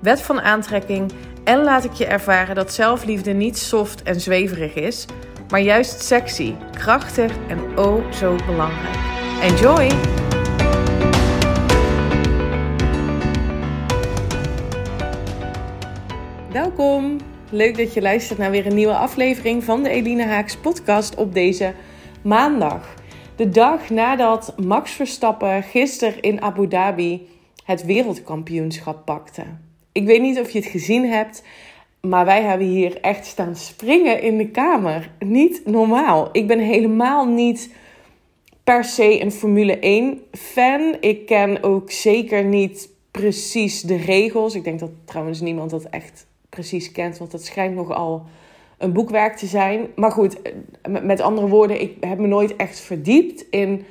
wet van aantrekking en laat ik je ervaren dat zelfliefde niet soft en zweverig is, maar juist sexy, krachtig en oh zo belangrijk. Enjoy! Welkom! Leuk dat je luistert naar weer een nieuwe aflevering van de Eline Haaks podcast op deze maandag. De dag nadat Max Verstappen gisteren in Abu Dhabi het wereldkampioenschap pakte. Ik weet niet of je het gezien hebt, maar wij hebben hier echt staan springen in de kamer. Niet normaal. Ik ben helemaal niet per se een Formule 1 fan. Ik ken ook zeker niet precies de regels. Ik denk dat trouwens niemand dat echt precies kent, want dat schijnt nogal een boekwerk te zijn. Maar goed, met andere woorden, ik heb me nooit echt verdiept in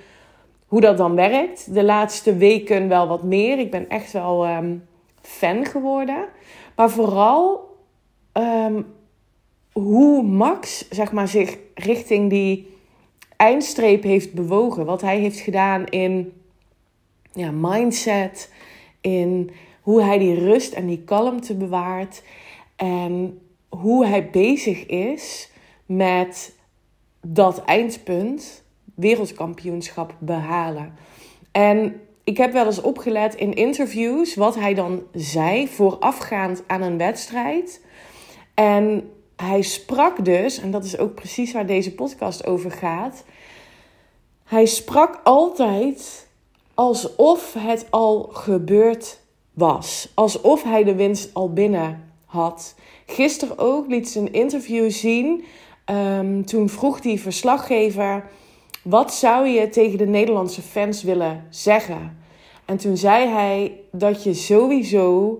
hoe dat dan werkt. De laatste weken wel wat meer. Ik ben echt wel ehm, fan geworden. Maar vooral ehm, hoe Max zeg maar, zich richting die eindstreep heeft bewogen. Wat hij heeft gedaan in ja, mindset, in hoe hij die rust en die kalmte bewaart. En hoe hij bezig is met dat eindpunt, wereldkampioenschap behalen. En ik heb wel eens opgelet in interviews wat hij dan zei voorafgaand aan een wedstrijd. En hij sprak dus, en dat is ook precies waar deze podcast over gaat. Hij sprak altijd alsof het al gebeurd was. Alsof hij de winst al binnen had. Gisteren ook liet ze een interview zien. Um, toen vroeg die verslaggever: Wat zou je tegen de Nederlandse fans willen zeggen? En toen zei hij dat je sowieso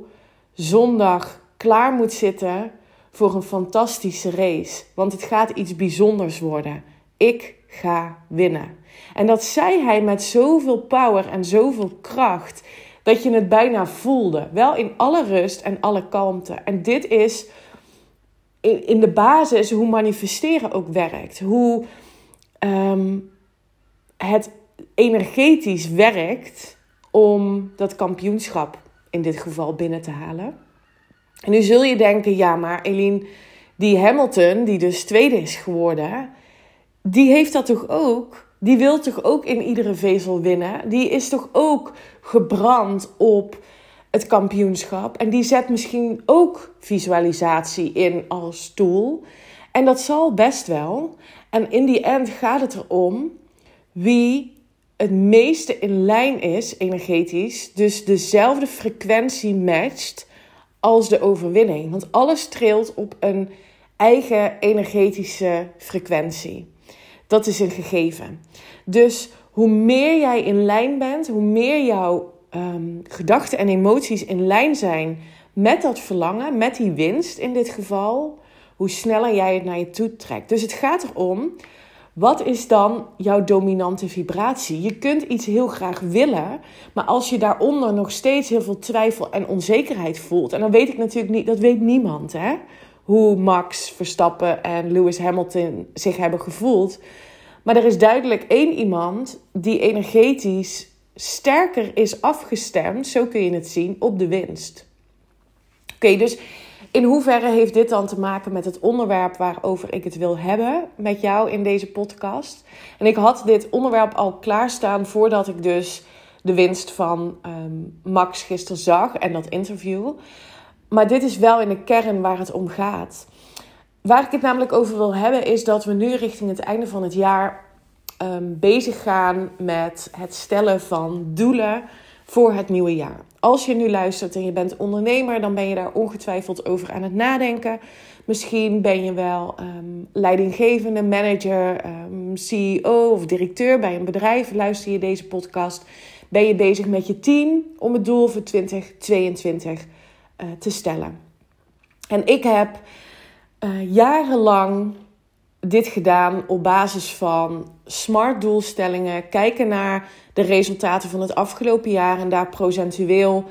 zondag klaar moet zitten voor een fantastische race. Want het gaat iets bijzonders worden. Ik ga winnen. En dat zei hij met zoveel power en zoveel kracht dat je het bijna voelde. Wel in alle rust en alle kalmte. En dit is in, de basis hoe manifesteren ook werkt. Hoe ehm, het energetisch werkt om dat kampioenschap in dit geval binnen te halen. En nu zul je denken, ja, maar Eline, die Hamilton, die dus tweede is geworden, die heeft dat toch ook? Die wil toch ook in iedere vezel winnen? Die is toch ook gebrand op het kampioenschap? En die zet misschien ook visualisatie in als tool. En dat zal best wel. En in die end gaat het erom wie het meeste in lijn is, energetisch, dus dezelfde frequentie matcht als de overwinning. Want alles trilt op een eigen energetische frequentie. Dat is een gegeven. Dus hoe meer jij in lijn bent, hoe meer jouw um, gedachten en emoties in lijn zijn met dat verlangen, met die winst in dit geval, hoe sneller jij het naar je toe trekt. Dus het gaat erom wat is dan jouw dominante vibratie? Je kunt iets heel graag willen, maar als je daaronder nog steeds heel veel twijfel en onzekerheid voelt, en dan weet ik natuurlijk niet, dat weet niemand, hè, hoe Max Verstappen en Lewis Hamilton zich hebben gevoeld. Maar er is duidelijk één iemand die energetisch sterker is afgestemd, zo kun je het zien, op de winst. Oké, dus in hoeverre heeft dit dan te maken met het onderwerp waarover ik het wil hebben met jou in deze podcast? En ik had dit onderwerp al klaarstaan voordat ik dus de winst van ehm, Max gisteren zag en dat interview. Maar dit is wel in de kern waar het om gaat. Waar ik het namelijk over wil hebben is dat we nu richting het einde van het jaar um, bezig gaan met het stellen van doelen voor het nieuwe jaar. Als je nu luistert en je bent ondernemer, dan ben je daar ongetwijfeld over aan het nadenken. Misschien ben je wel um, leidinggevende, manager, ehm, CEO of directeur bij een bedrijf. Luister je deze podcast? Ben je bezig met je team om het doel voor 2022 uh, eh, te stellen? En ik heb uh, jarenlang dit gedaan op basis van smart doelstellingen. Kijken naar de resultaten van het afgelopen jaar en daar procentueel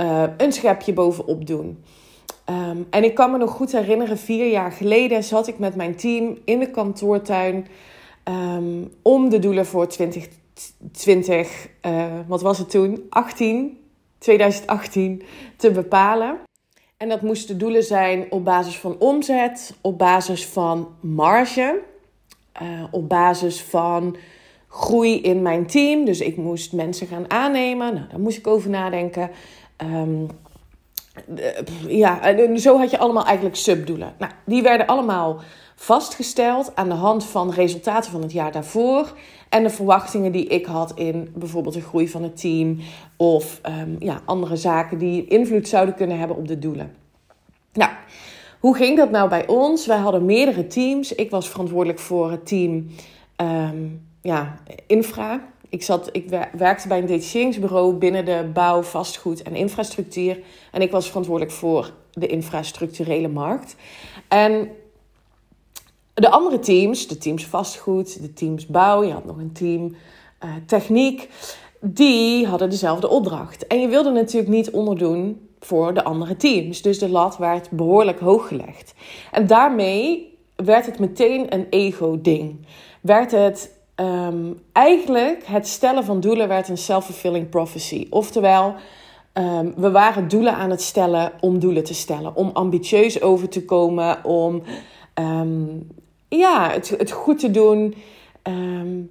uh, een schepje bovenop doen. Um, en ik kan me nog goed herinneren, vier jaar geleden zat ik met mijn team in de kantoortuin um, om de doelen voor 2020, uh, wat was het toen? 18, 2018 te bepalen. En dat moesten doelen zijn op basis van omzet, op basis van marge, uh, op basis van groei in mijn team. Dus ik moest mensen gaan aannemen. Nou, daar moest ik over nadenken. Um, ja, en zo had je allemaal eigenlijk subdoelen. Nou, die werden allemaal vastgesteld aan de hand van resultaten van het jaar daarvoor. En de verwachtingen die ik had in bijvoorbeeld de groei van het team. Of um, ja, andere zaken die invloed zouden kunnen hebben op de doelen. Nou, hoe ging dat nou bij ons? Wij hadden meerdere teams. Ik was verantwoordelijk voor het team um, ja, infra. Ik, zat, ik werkte bij een detacheringsbureau binnen de bouw, vastgoed en infrastructuur. En ik was verantwoordelijk voor de infrastructurele markt. En de andere teams, de teams vastgoed, de teams bouw, je had nog een team uh, techniek, die hadden dezelfde opdracht. En je wilde natuurlijk niet onderdoen voor de andere teams. Dus de lat werd behoorlijk hoog gelegd. En daarmee werd het meteen een ego-ding. Werd het um, eigenlijk het stellen van doelen werd een self-fulfilling prophecy. Oftewel, um, we waren doelen aan het stellen om doelen te stellen. Om ambitieus over te komen, om um, ja, het, het goed te doen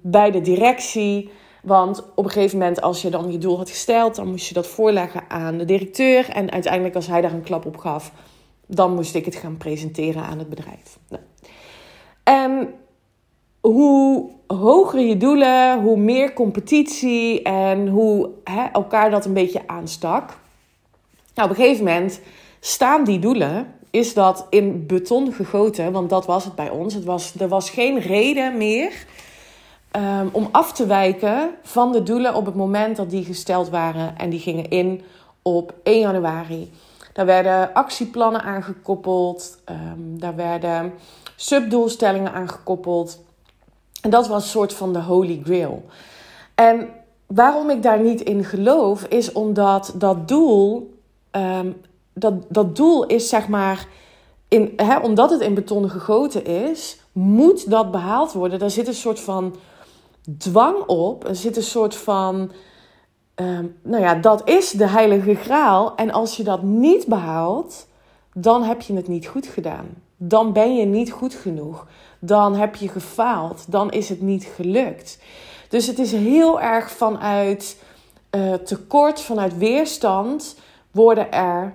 bij de directie. Want op een gegeven moment, als je dan je doel had gesteld, dan moest je dat voorleggen aan de directeur. En uiteindelijk, als hij daar een klap op gaf, dan moest ik het gaan presenteren aan het bedrijf. Nou. En hoe hoger je doelen, hoe meer competitie en hoe hè, elkaar dat een beetje aanstak. Nou, op een gegeven moment staan die doelen, is dat in beton gegoten, want dat was het bij ons. Het was, er was geen reden meer um, om af te wijken van de doelen op het moment dat die gesteld waren en die gingen in op 1 januari. Daar werden actieplannen aangekoppeld, um, daar werden subdoelstellingen aangekoppeld. En dat was een soort van de holy grail. En waarom ik daar niet in geloof, is omdat dat doel, um, dat, dat doel is zeg maar, in, hè, omdat het in beton gegoten is, moet dat behaald worden. Daar zit een soort van dwang op. Er zit een soort van, um, nou ja, dat is de heilige graal. En als je dat niet behaalt, dan heb je het niet goed gedaan. Dan ben je niet goed genoeg dan heb je gefaald. Dan is het niet gelukt. Dus het is heel erg vanuit uh, tekort, vanuit weerstand worden er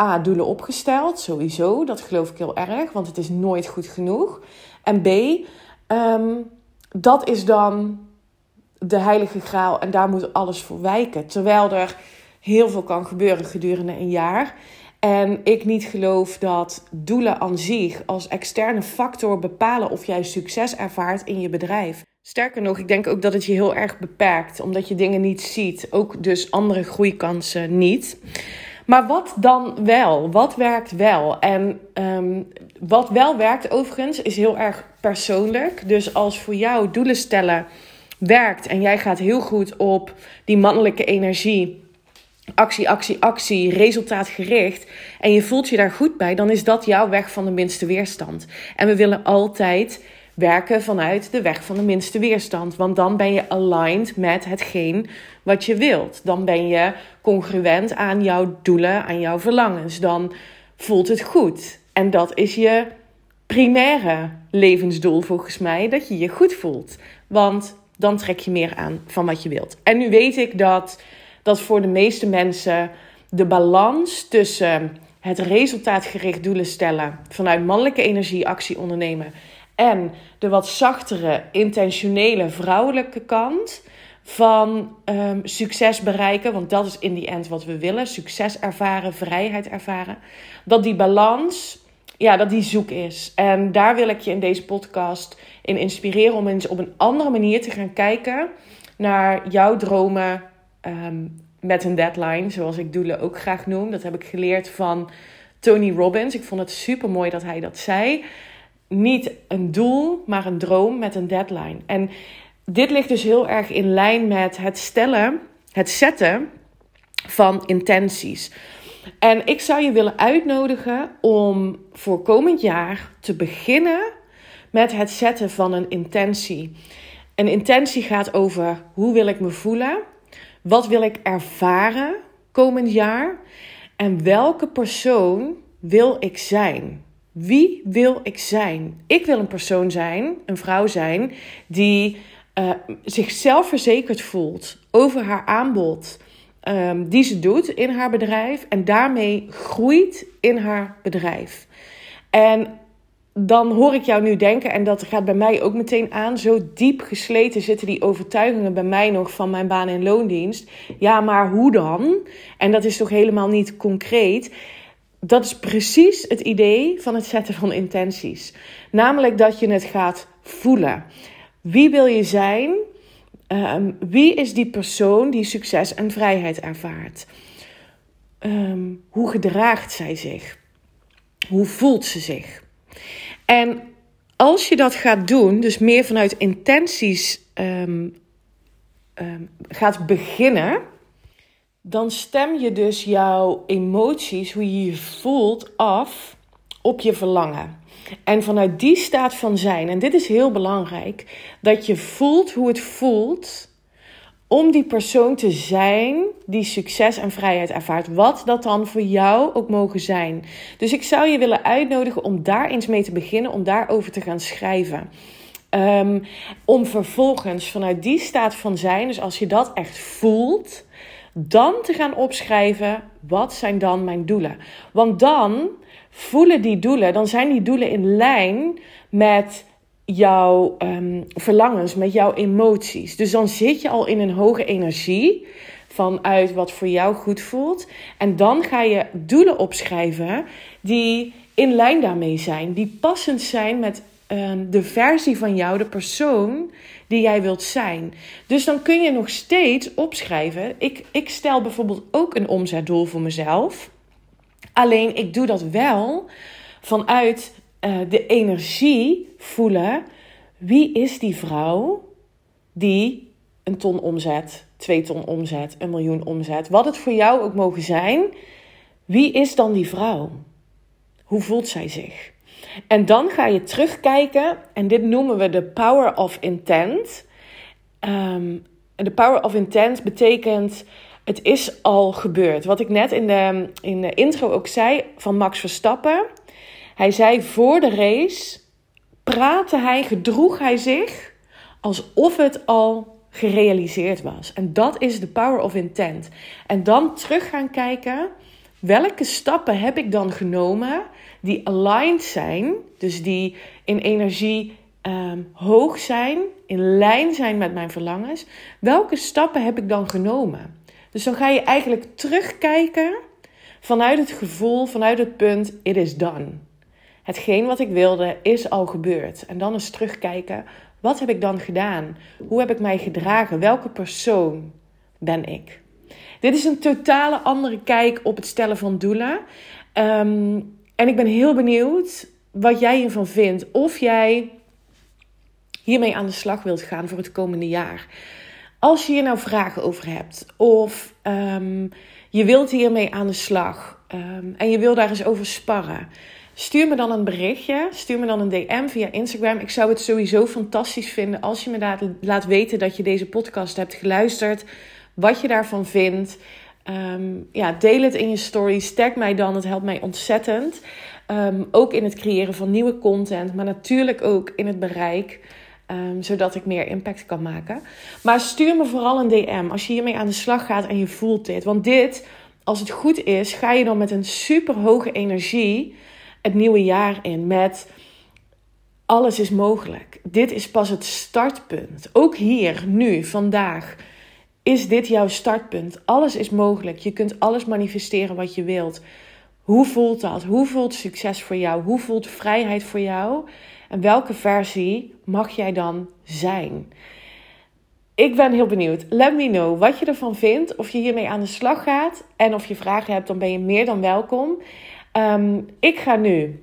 A, doelen opgesteld, sowieso. Dat geloof ik heel erg, want het is nooit goed genoeg. En B, um, dat is dan de heilige graal en daar moet alles voor wijken. Terwijl er heel veel kan gebeuren gedurende een jaar. En ik niet geloof dat doelen aan zich als externe factor bepalen of jij succes ervaart in je bedrijf. Sterker nog, ik denk ook dat het je heel erg beperkt, omdat je dingen niet ziet. Ook dus andere groeikansen niet. Maar wat dan wel? Wat werkt wel? En um, wat wel werkt overigens is heel erg persoonlijk. Dus als voor jou doelen stellen werkt en jij gaat heel goed op die mannelijke energie actie, actie, actie, resultaatgericht en je voelt je daar goed bij, dan is dat jouw weg van de minste weerstand. En we willen altijd werken vanuit de weg van de minste weerstand, want dan ben je aligned met hetgeen wat je wilt. Dan ben je congruent aan jouw doelen, aan jouw verlangens. Dan voelt het goed. En dat is je primaire levensdoel volgens mij, dat je je goed voelt. Want dan trek je meer aan van wat je wilt. En nu weet ik dat dat voor de meeste mensen de balans tussen het resultaatgericht doelen stellen vanuit mannelijke energie actie ondernemen en de wat zachtere, intentionele vrouwelijke kant van um, succes bereiken, want dat is in die end wat we willen: succes ervaren, vrijheid ervaren. Dat die balans, ja, dat die zoek is. En daar wil ik je in deze podcast in inspireren om eens op een andere manier te gaan kijken naar jouw dromen, Ehm, met een deadline, zoals ik doelen ook graag noem. Dat heb ik geleerd van Tony Robbins. Ik vond het super mooi dat hij dat zei. Niet een doel, maar een droom met een deadline. En dit ligt dus heel erg in lijn met het stellen, het zetten van intenties. En ik zou je willen uitnodigen om voor komend jaar te beginnen met het zetten van een intentie. Een intentie gaat over hoe wil ik me voelen? Wat wil ik ervaren komend jaar? En welke persoon wil ik zijn? Wie wil ik zijn? Ik wil een persoon zijn, een vrouw zijn, die uh, zichzelf verzekerd voelt over haar aanbod. Um, die ze doet in haar bedrijf en daarmee groeit in haar bedrijf. En dan hoor ik jou nu denken, en dat gaat bij mij ook meteen aan, zo diep gesleten zitten die overtuigingen bij mij nog van mijn baan en loondienst. Ja, maar hoe dan? En dat is toch helemaal niet concreet. Dat is precies het idee van het zetten van intenties. Namelijk dat je het gaat voelen. Wie wil je zijn? Um, wie is die persoon die succes en vrijheid ervaart? Um, hoe gedraagt zij zich? Hoe voelt ze zich? En als je dat gaat doen, dus meer vanuit intenties um, gaat beginnen, dan stem je dus jouw emoties, hoe je je voelt, af op je verlangen. En vanuit die staat van zijn, en dit is heel belangrijk, dat je voelt hoe het voelt om die persoon te zijn die succes en vrijheid ervaart. Wat dat dan voor jou ook mogen zijn. Dus ik zou je willen uitnodigen om daar eens mee te beginnen, om daarover te gaan schrijven. Um, om vervolgens vanuit die staat van zijn, dus als je dat echt voelt, dan te gaan opschrijven: wat zijn dan mijn doelen? Want dan voelen die doelen, dan zijn die doelen in lijn met jouw um, verlangens, met jouw emoties. Dus dan zit je al in een hoge energie vanuit wat voor jou goed voelt. En dan ga je doelen opschrijven die in lijn daarmee zijn, die passend zijn met um, de versie van jou, de persoon die jij wilt zijn. Dus dan kun je nog steeds opschrijven. Ik, ik stel bijvoorbeeld ook een omzetdoel voor mezelf. Alleen ik doe dat wel vanuit uh, de energie voelen. Wie is die vrouw die een ton omzet, twee ton omzet, een miljoen omzet, wat het voor jou ook mogen zijn? Wie is dan die vrouw? Hoe voelt zij zich? En dan ga je terugkijken, en dit noemen we de power of intent. Um, de power of intent betekent het is al gebeurd. Wat ik net in de, in de intro ook zei van Max Verstappen. Hij zei voor de race praatte hij, gedroeg hij zich alsof het al gerealiseerd was. En dat is de power of intent. En dan terug gaan kijken, welke stappen heb ik dan genomen die aligned zijn, dus die in energie um, hoog zijn, in lijn zijn met mijn verlangens. Welke stappen heb ik dan genomen? Dus dan ga je eigenlijk terugkijken vanuit het gevoel, vanuit het punt, it is done. Hetgeen wat ik wilde is al gebeurd. En dan eens terugkijken, wat heb ik dan gedaan? Hoe heb ik mij gedragen? Welke persoon ben ik? Dit is een totale andere kijk op het stellen van doelen. Um, en ik ben heel benieuwd wat jij hiervan vindt. Of jij hiermee aan de slag wilt gaan voor het komende jaar. Als je hier nou vragen over hebt, of um, je wilt hiermee aan de slag um, en je wil daar eens over sparren, stuur me dan een berichtje. Stuur me dan een DM via Instagram. Ik zou het sowieso fantastisch vinden als je me laat weten dat je deze podcast hebt geluisterd, wat je daarvan vindt. Um, ja, deel het in je stories. Tag mij dan. Het helpt mij ontzettend. Um, ook in het creëren van nieuwe content. Maar natuurlijk ook in het bereik. Um, zodat ik meer impact kan maken. Maar stuur me vooral een DM als je hiermee aan de slag gaat en je voelt dit. Want dit, als het goed is, ga je dan met een super hoge energie het nieuwe jaar in. Met alles is mogelijk. Dit is pas het startpunt. Ook hier, nu, vandaag is dit jouw startpunt? Alles is mogelijk. Je kunt alles manifesteren wat je wilt. Hoe voelt dat? Hoe voelt succes voor jou? Hoe voelt vrijheid voor jou? En welke versie mag jij dan zijn? Ik ben heel benieuwd. Let me know wat je ervan vindt. Of je hiermee aan de slag gaat. En of je vragen hebt, dan ben je meer dan welkom. Ehm, ik ga nu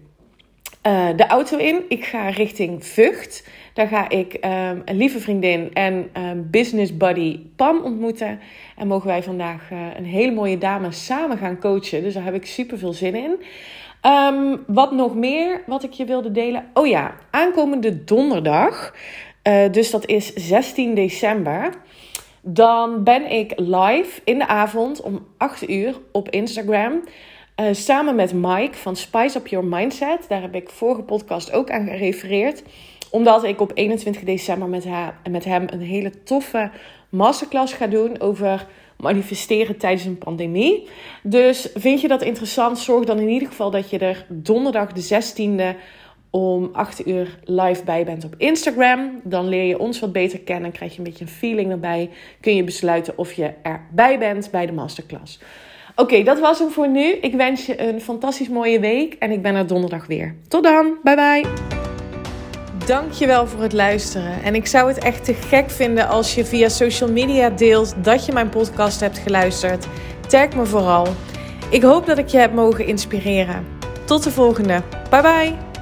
uh, de auto in. Ik ga richting Vught. Daar ga ik um, een lieve vriendin en um, business buddy Pam ontmoeten. En mogen wij vandaag uh, een hele mooie dame samen gaan coachen. Dus daar heb ik super veel zin in. Um, wat nog meer wat ik je wilde delen? Oh ja, aankomende donderdag. Uh, dus dat is 16 december. Dan ben ik live in de avond om 8 uur op Instagram. Uh, samen met Mike van Spice Up Your Mindset. Daar heb ik vorige podcast ook aan gerefereerd. Omdat ik op 21 december met, haar, met hem een hele toffe masterclass ga doen over manifesteren tijdens een pandemie. Dus vind je dat interessant? Zorg dan in ieder geval dat je er donderdag de 16e om 8 uur live bij bent op Instagram. Dan leer je ons wat beter kennen, krijg je een beetje een feeling erbij. Kun je besluiten of je erbij bent bij de masterclass. Oké, dat was hem voor nu. Ik wens je een fantastisch mooie week en ik ben er donderdag weer. Tot dan, bye bye. Dankjewel voor het luisteren. En ik zou het echt te gek vinden als je via social media deelt dat je mijn podcast hebt geluisterd. Tag me vooral. Ik hoop dat ik je heb mogen inspireren. Tot de volgende. Bye bye.